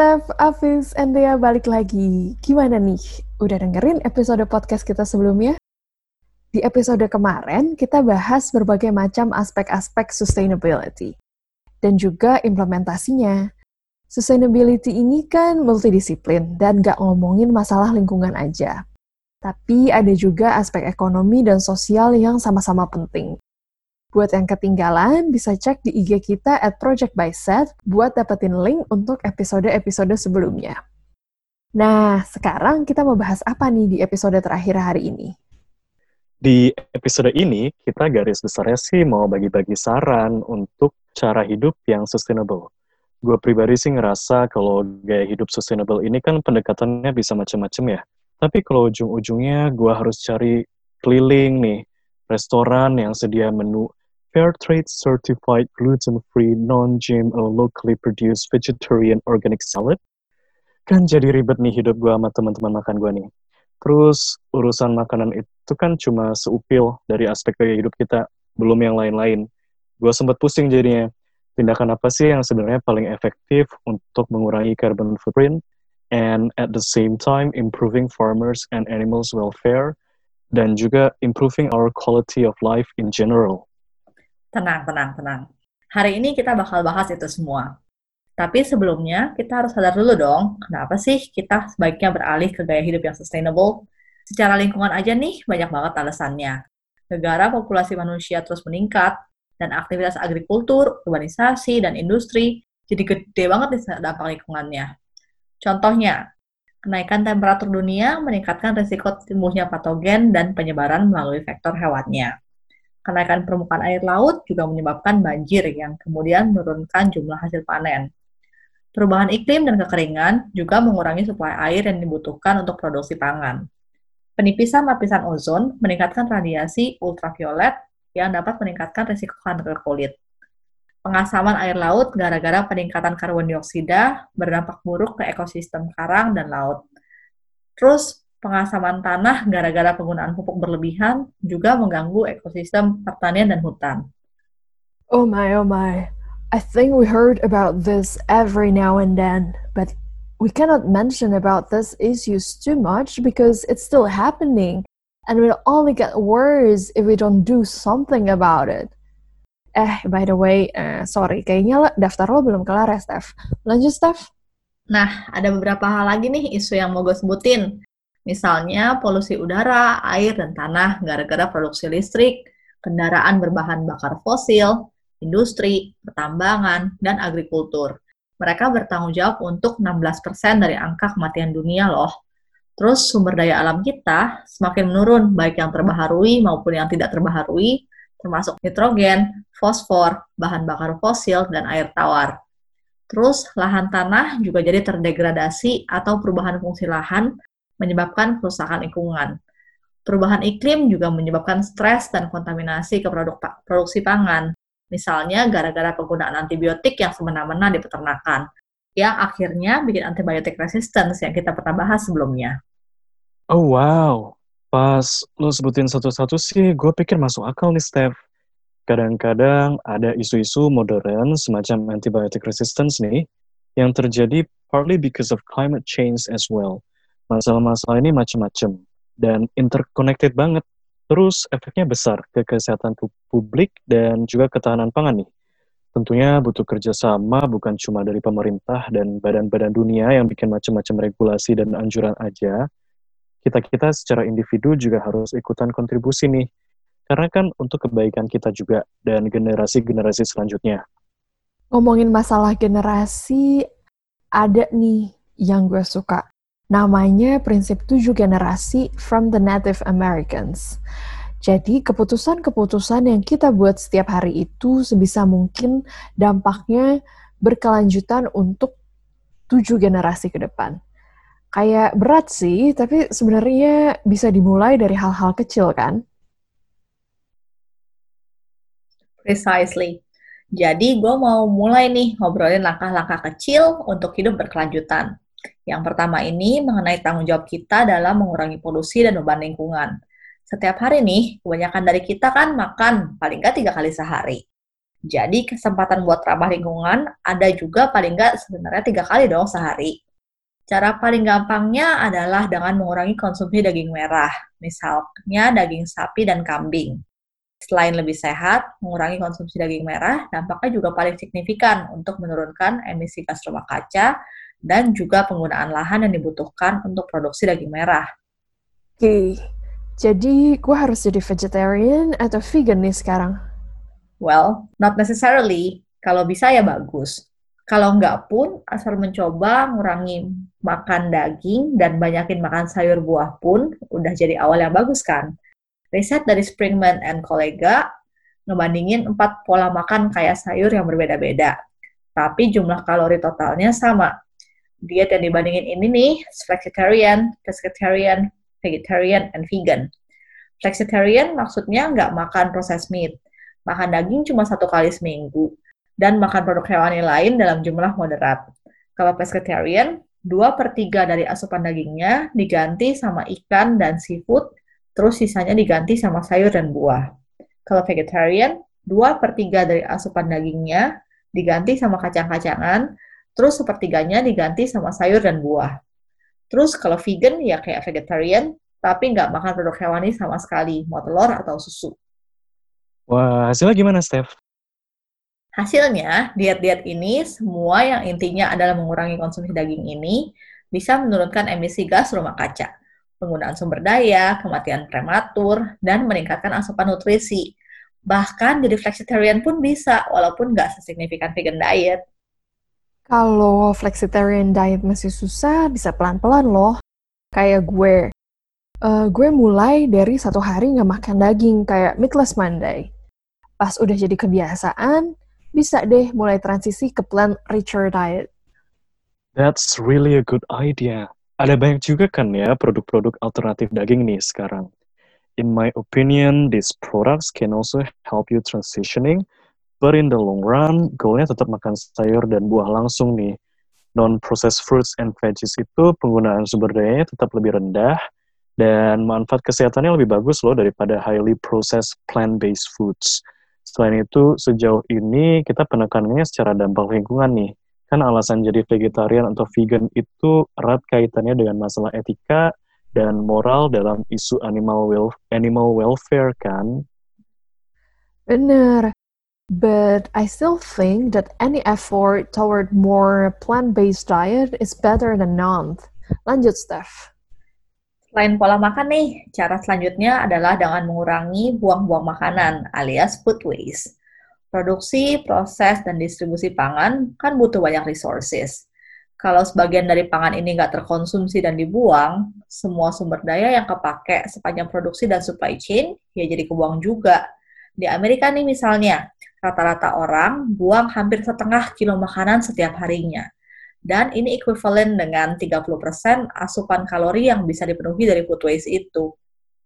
Steph, Afis, and Dea balik lagi. Gimana nih? Udah dengerin episode podcast kita sebelumnya? Di episode kemarin, kita bahas berbagai macam aspek-aspek sustainability dan juga implementasinya. Sustainability ini kan multidisiplin dan gak ngomongin masalah lingkungan aja. Tapi ada juga aspek ekonomi dan sosial yang sama-sama penting. Buat yang ketinggalan, bisa cek di IG kita at Project by Set buat dapetin link untuk episode-episode sebelumnya. Nah, sekarang kita mau bahas apa nih di episode terakhir hari ini? Di episode ini, kita garis besarnya sih mau bagi-bagi saran untuk cara hidup yang sustainable. Gue pribadi sih ngerasa kalau gaya hidup sustainable ini kan pendekatannya bisa macam-macam ya. Tapi kalau ujung-ujungnya gue harus cari keliling nih, restoran yang sedia menu fair trade certified gluten-free, non-GMO, locally produced vegetarian organic salad. Kan jadi ribet nih hidup gue sama teman-teman makan gue nih. Terus urusan makanan itu kan cuma seupil dari aspek gaya hidup kita, belum yang lain-lain. Gue sempat pusing jadinya. Tindakan apa sih yang sebenarnya paling efektif untuk mengurangi carbon footprint and at the same time improving farmers and animals welfare dan juga improving our quality of life in general. Tenang, tenang, tenang. Hari ini kita bakal bahas itu semua. Tapi sebelumnya, kita harus sadar dulu dong, kenapa sih kita sebaiknya beralih ke gaya hidup yang sustainable? Secara lingkungan aja nih, banyak banget alasannya. Negara populasi manusia terus meningkat, dan aktivitas agrikultur, urbanisasi, dan industri jadi gede banget nih dampak lingkungannya. Contohnya, kenaikan temperatur dunia meningkatkan risiko timbulnya patogen dan penyebaran melalui vektor hewannya. Kenaikan permukaan air laut juga menyebabkan banjir yang kemudian menurunkan jumlah hasil panen. Perubahan iklim dan kekeringan juga mengurangi suplai air yang dibutuhkan untuk produksi pangan. Penipisan lapisan ozon meningkatkan radiasi ultraviolet yang dapat meningkatkan risiko kanker kulit. Pengasaman air laut gara-gara peningkatan karbon dioksida berdampak buruk ke ekosistem karang dan laut. Terus pengasaman tanah gara-gara penggunaan pupuk berlebihan juga mengganggu ekosistem pertanian dan hutan. Oh my, oh my. I think we heard about this every now and then, but we cannot mention about this issues too much because it's still happening and will only get worse if we don't do something about it. Eh, by the way, uh, sorry, kayaknya daftar lo belum kelar ya, Steph. Lanjut, Steph. Nah, ada beberapa hal lagi nih isu yang mau gue sebutin. Misalnya polusi udara, air, dan tanah gara-gara produksi listrik, kendaraan berbahan bakar fosil, industri, pertambangan, dan agrikultur. Mereka bertanggung jawab untuk 16% dari angka kematian dunia loh. Terus sumber daya alam kita semakin menurun, baik yang terbaharui maupun yang tidak terbaharui, termasuk nitrogen, fosfor, bahan bakar fosil, dan air tawar. Terus lahan tanah juga jadi terdegradasi atau perubahan fungsi lahan menyebabkan kerusakan lingkungan. Perubahan iklim juga menyebabkan stres dan kontaminasi ke produk produksi pangan. Misalnya gara-gara penggunaan antibiotik yang semena-mena di peternakan, yang akhirnya bikin antibiotik resistance yang kita pernah bahas sebelumnya. Oh wow, pas lo sebutin satu-satu sih, gue pikir masuk akal nih, Steph. Kadang-kadang ada isu-isu modern semacam antibiotic resistance nih, yang terjadi partly because of climate change as well masalah-masalah ini macam-macam dan interconnected banget. Terus efeknya besar ke kesehatan publik dan juga ketahanan pangan nih. Tentunya butuh kerjasama bukan cuma dari pemerintah dan badan-badan dunia yang bikin macam-macam regulasi dan anjuran aja. Kita-kita secara individu juga harus ikutan kontribusi nih. Karena kan untuk kebaikan kita juga dan generasi-generasi selanjutnya. Ngomongin masalah generasi, ada nih yang gue suka Namanya prinsip tujuh generasi from the Native Americans. Jadi keputusan-keputusan yang kita buat setiap hari itu sebisa mungkin dampaknya berkelanjutan untuk tujuh generasi ke depan. Kayak berat sih, tapi sebenarnya bisa dimulai dari hal-hal kecil kan? Precisely. Jadi gue mau mulai nih ngobrolin langkah-langkah kecil untuk hidup berkelanjutan. Yang pertama ini mengenai tanggung jawab kita dalam mengurangi polusi dan beban lingkungan. Setiap hari nih, kebanyakan dari kita kan makan paling nggak tiga kali sehari. Jadi kesempatan buat ramah lingkungan ada juga paling nggak sebenarnya tiga kali dong sehari. Cara paling gampangnya adalah dengan mengurangi konsumsi daging merah, misalnya daging sapi dan kambing. Selain lebih sehat, mengurangi konsumsi daging merah dampaknya juga paling signifikan untuk menurunkan emisi gas rumah kaca dan juga penggunaan lahan yang dibutuhkan untuk produksi daging merah. Oke, jadi gue harus jadi vegetarian atau vegan nih sekarang? Well, not necessarily. Kalau bisa ya bagus. Kalau nggak pun, asal mencoba ngurangi makan daging dan banyakin makan sayur buah pun udah jadi awal yang bagus kan. Riset dari Springman and kolega ngebandingin empat pola makan kayak sayur yang berbeda-beda. Tapi jumlah kalori totalnya sama. Diet yang dibandingin ini nih, flexitarian, pescatarian, vegetarian, and vegan. Flexitarian maksudnya nggak makan processed meat makan daging cuma satu kali seminggu, dan makan produk hewani lain dalam jumlah moderat. Kalau pescatarian, 2 per 3 dari asupan dagingnya diganti sama ikan dan seafood, terus sisanya diganti sama sayur dan buah. Kalau vegetarian, 2 per 3 dari asupan dagingnya diganti sama kacang-kacangan, terus sepertiganya diganti sama sayur dan buah. Terus kalau vegan ya kayak vegetarian, tapi nggak makan produk hewani sama sekali, mau telur atau susu. Wah, hasilnya gimana, Steph? Hasilnya, diet-diet ini semua yang intinya adalah mengurangi konsumsi daging ini bisa menurunkan emisi gas rumah kaca, penggunaan sumber daya, kematian prematur, dan meningkatkan asupan nutrisi. Bahkan jadi flexitarian pun bisa, walaupun nggak sesignifikan vegan diet. Kalau flexitarian diet masih susah, bisa pelan-pelan loh. Kayak gue. Uh, gue mulai dari satu hari nggak makan daging, kayak Meatless Monday pas udah jadi kebiasaan, bisa deh mulai transisi ke plant richer diet. That's really a good idea. Ada banyak juga kan ya produk-produk alternatif daging nih sekarang. In my opinion, these products can also help you transitioning, but in the long run, goalnya tetap makan sayur dan buah langsung nih. Non-processed fruits and veggies itu penggunaan sumber dayanya tetap lebih rendah, dan manfaat kesehatannya lebih bagus loh daripada highly processed plant-based foods. Selain itu, sejauh ini kita penekanannya secara dampak lingkungan nih. Kan alasan jadi vegetarian atau vegan itu erat kaitannya dengan masalah etika dan moral dalam isu animal animal welfare kan? Bener. But I still think that any effort toward more plant-based diet is better than none. Lanjut, Steph. Selain pola makan nih, cara selanjutnya adalah dengan mengurangi buang-buang makanan alias food waste. Produksi, proses, dan distribusi pangan kan butuh banyak resources. Kalau sebagian dari pangan ini nggak terkonsumsi dan dibuang, semua sumber daya yang kepake sepanjang produksi dan supply chain ya jadi kebuang juga. Di Amerika nih misalnya, rata-rata orang buang hampir setengah kilo makanan setiap harinya dan ini equivalent dengan 30% asupan kalori yang bisa dipenuhi dari food waste itu.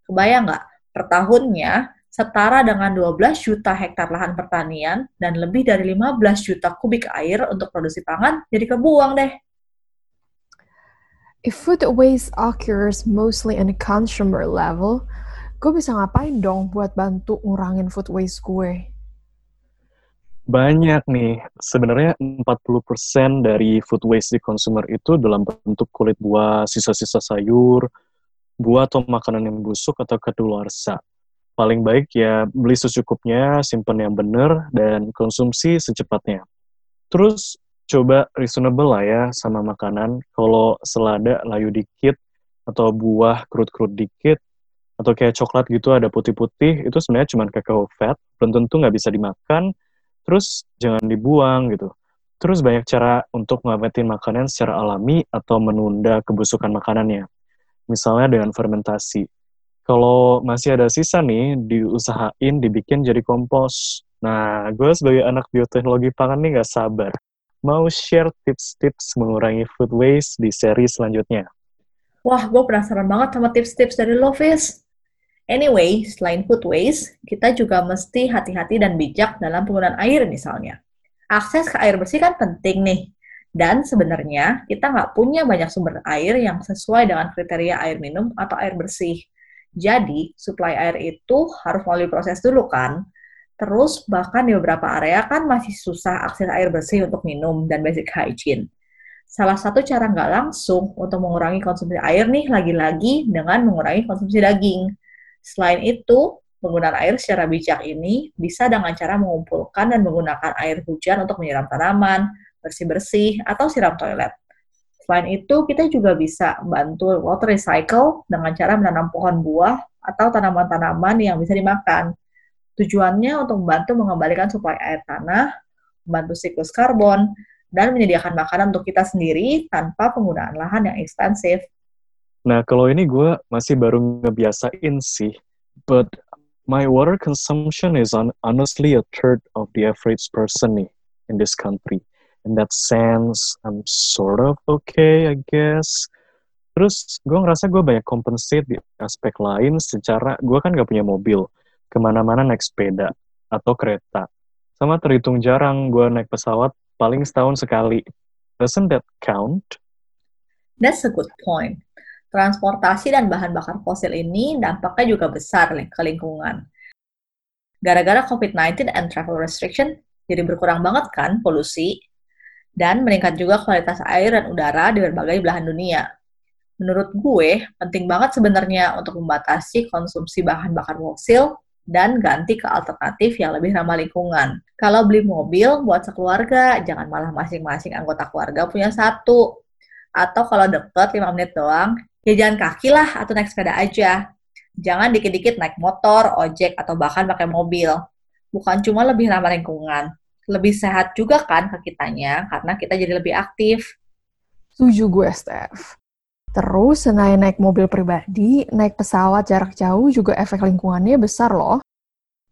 Kebayang nggak? Per tahunnya setara dengan 12 juta hektar lahan pertanian dan lebih dari 15 juta kubik air untuk produksi pangan jadi kebuang deh. If food waste occurs mostly in consumer level, gue bisa ngapain dong buat bantu ngurangin food waste gue? Banyak nih. Sebenarnya 40% dari food waste di consumer itu dalam bentuk kulit buah, sisa-sisa sayur, buah atau makanan yang busuk atau kedaluarsa. Paling baik ya beli secukupnya, simpan yang benar, dan konsumsi secepatnya. Terus coba reasonable lah ya sama makanan. Kalau selada layu dikit, atau buah kerut-kerut dikit, atau kayak coklat gitu ada putih-putih, itu sebenarnya cuma kakao fat, belum tentu nggak bisa dimakan, Terus jangan dibuang gitu. Terus banyak cara untuk ngawetin makanan secara alami atau menunda kebusukan makanannya. Misalnya dengan fermentasi. Kalau masih ada sisa nih, diusahain dibikin jadi kompos. Nah, gue sebagai anak bioteknologi pangan nih gak sabar. Mau share tips-tips mengurangi food waste di seri selanjutnya. Wah, gue penasaran banget sama tips-tips dari Lovis. Anyway, selain food waste, kita juga mesti hati-hati dan bijak dalam penggunaan air misalnya. Akses ke air bersih kan penting nih. Dan sebenarnya kita nggak punya banyak sumber air yang sesuai dengan kriteria air minum atau air bersih. Jadi, suplai air itu harus melalui proses dulu kan. Terus bahkan di beberapa area kan masih susah akses air bersih untuk minum dan basic hygiene. Salah satu cara nggak langsung untuk mengurangi konsumsi air nih lagi-lagi dengan mengurangi konsumsi daging. Selain itu, penggunaan air secara bijak ini bisa dengan cara mengumpulkan dan menggunakan air hujan untuk menyiram tanaman, bersih-bersih, atau siram toilet. Selain itu, kita juga bisa bantu water recycle dengan cara menanam pohon buah atau tanaman-tanaman yang bisa dimakan. Tujuannya untuk membantu mengembalikan suplai air tanah, membantu siklus karbon, dan menyediakan makanan untuk kita sendiri tanpa penggunaan lahan yang ekstensif. Nah, kalau ini gue masih baru ngebiasain sih. But my water consumption is on, honestly a third of the average person nih in this country. In that sense, I'm sort of okay, I guess. Terus gue ngerasa gue banyak compensate di aspek lain secara gue kan gak punya mobil ke mana-mana naik sepeda atau kereta. Sama terhitung jarang gue naik pesawat paling setahun sekali. Doesn't that count? That's a good point. Transportasi dan bahan bakar fosil ini dampaknya juga besar ke lingkungan. Gara-gara COVID-19 and travel restriction, jadi berkurang banget kan polusi, dan meningkat juga kualitas air dan udara di berbagai belahan dunia. Menurut gue, penting banget sebenarnya untuk membatasi konsumsi bahan bakar fosil dan ganti ke alternatif yang lebih ramah lingkungan. Kalau beli mobil buat sekeluarga, jangan malah masing-masing anggota keluarga punya satu. Atau kalau deket 5 menit doang, ya jalan kaki lah atau naik sepeda aja. Jangan dikit-dikit naik motor, ojek, atau bahkan pakai mobil. Bukan cuma lebih ramah lingkungan, lebih sehat juga kan ke kitanya karena kita jadi lebih aktif. Setuju gue, Steph. Terus selain naik mobil pribadi, naik pesawat jarak jauh juga efek lingkungannya besar loh.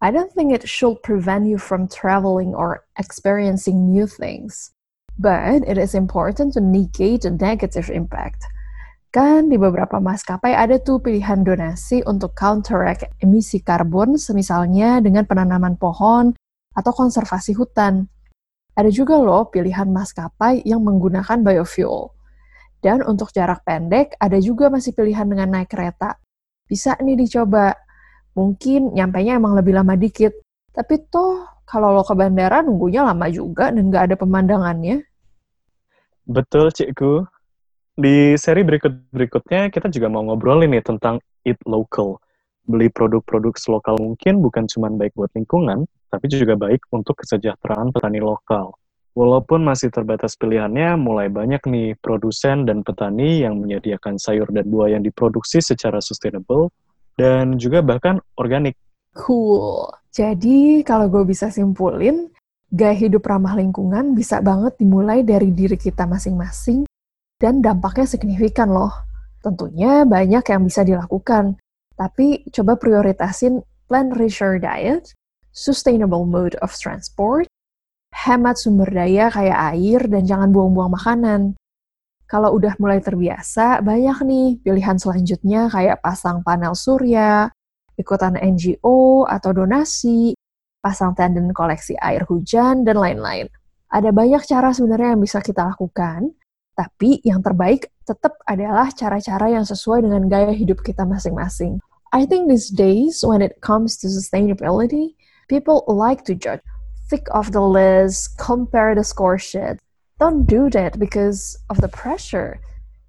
I don't think it should prevent you from traveling or experiencing new things. But it is important to negate the negative impact. Kan di beberapa maskapai ada tuh pilihan donasi untuk counteract emisi karbon, semisalnya dengan penanaman pohon atau konservasi hutan. Ada juga loh pilihan maskapai yang menggunakan biofuel. Dan untuk jarak pendek, ada juga masih pilihan dengan naik kereta. Bisa nih dicoba. Mungkin nyampainya emang lebih lama dikit. Tapi toh, kalau lo ke bandara nunggunya lama juga dan nggak ada pemandangannya. Betul, Cikgu. Di seri berikut-berikutnya, kita juga mau ngobrolin nih tentang eat local. Beli produk-produk lokal mungkin bukan cuma baik buat lingkungan, tapi juga baik untuk kesejahteraan petani lokal. Walaupun masih terbatas pilihannya, mulai banyak nih produsen dan petani yang menyediakan sayur dan buah yang diproduksi secara sustainable dan juga bahkan organik. Cool. Jadi kalau gue bisa simpulin, gaya hidup ramah lingkungan bisa banget dimulai dari diri kita masing-masing dan dampaknya signifikan loh. Tentunya banyak yang bisa dilakukan, tapi coba prioritasin plant-rich diet, sustainable mode of transport, hemat sumber daya kayak air, dan jangan buang-buang makanan. Kalau udah mulai terbiasa, banyak nih pilihan selanjutnya kayak pasang panel surya, ikutan NGO atau donasi, pasang tenden koleksi air hujan, dan lain-lain. Ada banyak cara sebenarnya yang bisa kita lakukan, tapi yang terbaik tetap adalah cara-cara yang sesuai dengan gaya hidup kita masing-masing. I think these days, when it comes to sustainability, people like to judge tick off the list, compare the score sheet. Don't do that because of the pressure.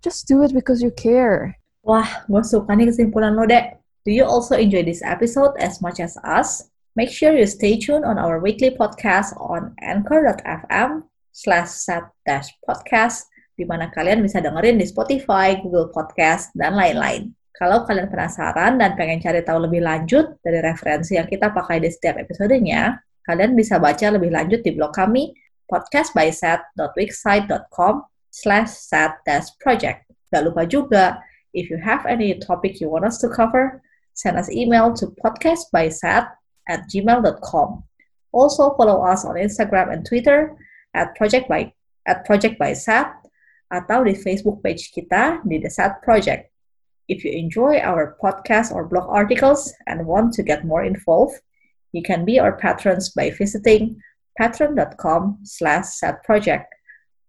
Just do it because you care. Wah, gue suka nih kesimpulan lo, Dek. Do you also enjoy this episode as much as us? Make sure you stay tuned on our weekly podcast on anchor.fm slash set dash podcast, di mana kalian bisa dengerin di Spotify, Google Podcast, dan lain-lain. Kalau kalian penasaran dan pengen cari tahu lebih lanjut dari referensi yang kita pakai di setiap episodenya, Kalian bisa baca lebih lanjut di blog kami podcastbysat.wixsite.com slash set-project. Gak lupa juga, if you have any topic you want us to cover, send us email to podcastbysat at gmail.com. Also follow us on Instagram and Twitter at project by at project by Sat atau di Facebook page kita di The Sat Project. If you enjoy our podcast or blog articles and want to get more involved, You can be our patrons by visiting patron.com slash setproject.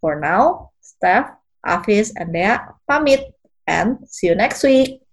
For now, Steph, Afis, and Dea pamit and see you next week.